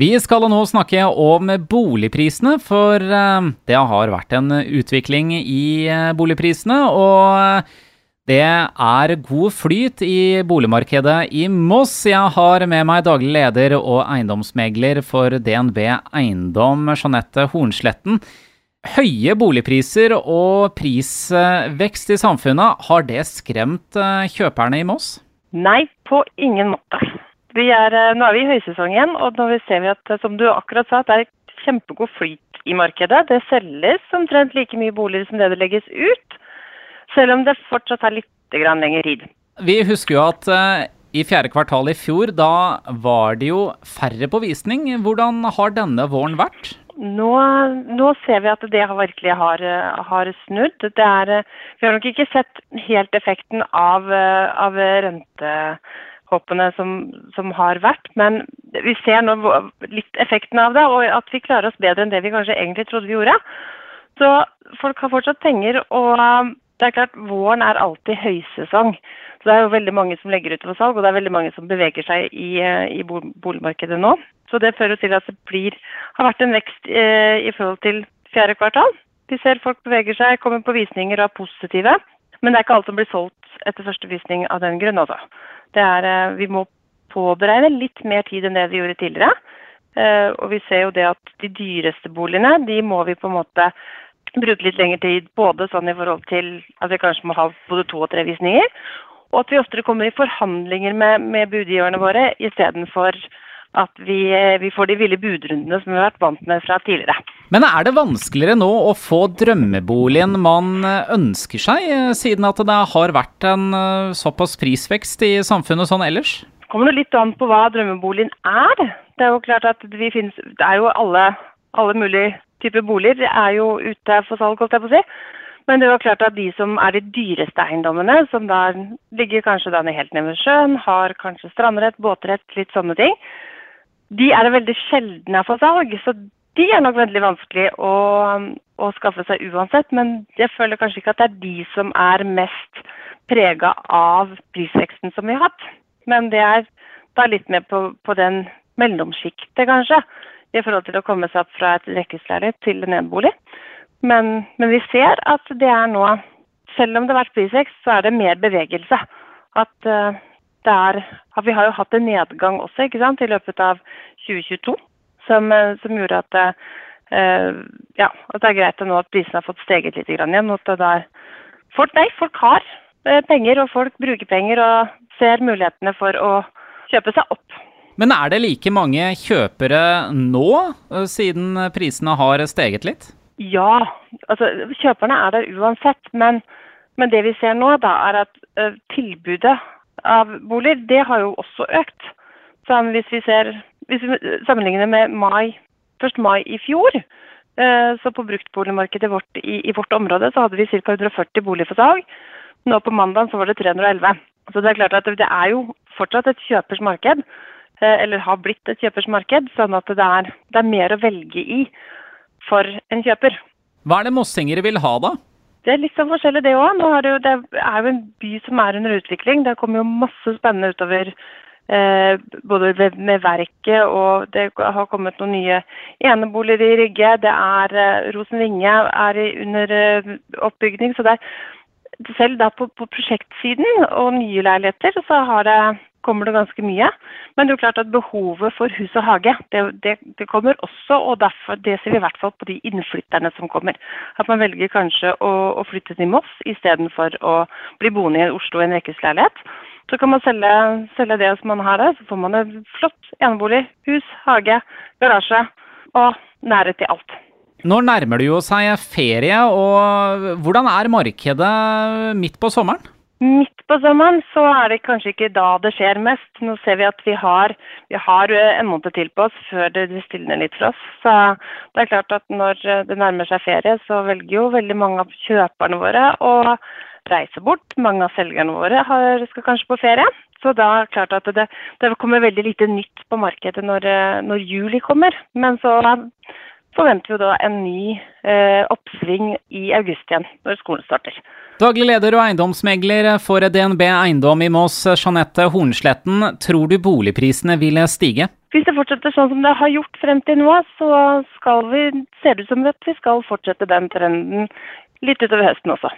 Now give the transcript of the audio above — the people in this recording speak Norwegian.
Vi skal nå snakke om boligprisene, for eh, det har vært en utvikling i eh, boligprisene. Og det er god flyt i boligmarkedet i Moss. Jeg har med meg daglig leder og eiendomsmegler for DNB Eiendom, Jeanette Hornsletten. Høye boligpriser og prisvekst i samfunnet, har det skremt eh, kjøperne i Moss? Nei, på ingen måte. Er, eh, nå er vi i høysesong igjen, og nå ser vi at eh, som du akkurat sa, det er kjempegod flyt i markedet. Det selges omtrent like mye boliger som det det legges ut, selv om det fortsatt er litt lengre tid. Vi husker jo at uh, i fjerde kvartal i fjor, da var det jo færre på visning. Hvordan har denne våren vært? Nå, nå ser vi at det virkelig har, har snudd. Er, vi har nok ikke sett helt effekten av, av rente hoppene som, som, har vært. Men vi ser nå litt effekten av det, og at vi klarer oss bedre enn det vi kanskje egentlig trodde vi gjorde. Så folk har fortsatt penger, og um, det er klart våren er alltid høysesong. Så det er jo veldig mange som legger ut for salg, og det er veldig mange som beveger seg i, uh, i boligmarkedet nå. Så det fører til at det blir, har vært en vekst eh, i forhold til fjerde kvartal. Vi ser folk beveger seg, kommer på visninger og er positive. Men det er ikke alt som blir solgt etter første visning av den grunn, altså. Er, eh, vi må påberegne litt mer tid enn det vi gjorde tidligere. Eh, og vi ser jo det at de dyreste boligene, de må vi på en måte bruke litt lengre tid. Både sånn i forhold til at vi kanskje må ha både to og tre visninger, og at vi oftere kommer i forhandlinger med, med budgiverne våre istedenfor at vi, eh, vi, får de ville budrundene som vi har vært vant med fra tidligere. Men er det vanskeligere nå å få drømmeboligen man eh, ønsker seg, eh, siden at det har vært en såpass prisvekst i samfunnet sånn ellers? Det kommer litt an på hva drømmeboligen er. Det er jo klart at vi finnes, det er jo alle, alle mulige typer boliger er jo ute for salg, holdt jeg på å si. Men det var klart at de som er de dyreste eiendommene, som der ligger kanskje da helt nede ved sjøen, har kanskje strandrett, båtrett, litt sånne ting, de er det veldig sjelden er for salg. Så de er nok veldig vanskelig å, å, skaffe seg uansett. Men jeg føler kanskje ikke at det er de som er mest prega av prisveksten som vi har hatt. Men det er da litt mer på, på den mellomsjiktet, kanskje. I forhold til å komme seg opp fra et rekkehusleilighet til en enebolig. Men, men vi ser at det er nå, selv om det har vært prisvekst, så er det mer bevegelse. At uh, der, vi har jo hatt en nedgang også ikke sant, i løpet av 2022 som, eh, som gjorde at, uh, ja, at, det er greit nå at prisene har fått steget litt igjen. At det er, folk, nei, folk har uh, penger, og folk bruker penger og ser mulighetene for å kjøpe seg opp. Men er det like mange kjøpere nå, siden prisene har steget litt? Ja, altså kjøperne er der uansett. Men, men det vi ser nå, da, er at tilbudet av boliger, det har jo også økt. Så hvis vi, ser, hvis vi sammenligner med mai, 1. mai i fjor, eh, så på bruktboligmarkedet vårt, i, i, vårt område så hadde vi ca. 140 boliger for salg. Nå på mandag så var det 311. Så det er klart at det er jo fortsatt et kjøpers marked, eh, eller har blitt et kjøpers marked, sånn at det er, det er mer å velge i for en kjøper. Hva er det mossingere vil ha, da? Det er litt sånn forskjellig det òg. Det, det, er jo en by som er under utvikling. Det kommer jo masse spennende utover både med verket og det har kommet noen nye eneboliger i Rygge. Det er eh, Rosen er under eh, oppbygning. Så det er, selv da på, på prosjektsiden og nye leiligheter så har det kommer det ganske mye. Men det er jo klart at behovet for hus og hage det, det, det kommer også. og derfor, Det ser vi i hvert fall på de innflytterne som kommer. At man velger kanskje å, å flytte til Moss istedenfor å bli boende i Oslo i en rekkehusleilighet. Så kan man selge, selge, det som man har der. Så får man en flott enebolig, hus, hage, garasje og nærhet til alt. Nå nærmer det jo seg ferie, og hvordan er markedet midt på sommeren? Midt på sommeren så er det kanskje ikke da det skjer mest. Nå ser vi at vi har, vi har eh, en måned til på oss før det stilner litt for oss. Så det er klart at når eh, det nærmer seg ferie, så velger jo veldig mange av kjøperne våre å reise bort. Mange av selgerne våre har, skal kanskje på ferie. Så da er det klart at det, det kommer veldig lite nytt på markedet når, eh, når juli kommer. Men så forventer vi da en ny eh, oppsving i august igjen, når skolen starter. Daglig leder og eiendomsmegler for DNB Eiendom i Mås, Jeanette Hornsletten. Tror du boligprisene vil stige? Hvis det fortsetter sånn som det har gjort frem til nå, så skal vi, ser det ut som at vi skal fortsette den trenden litt utover høsten også.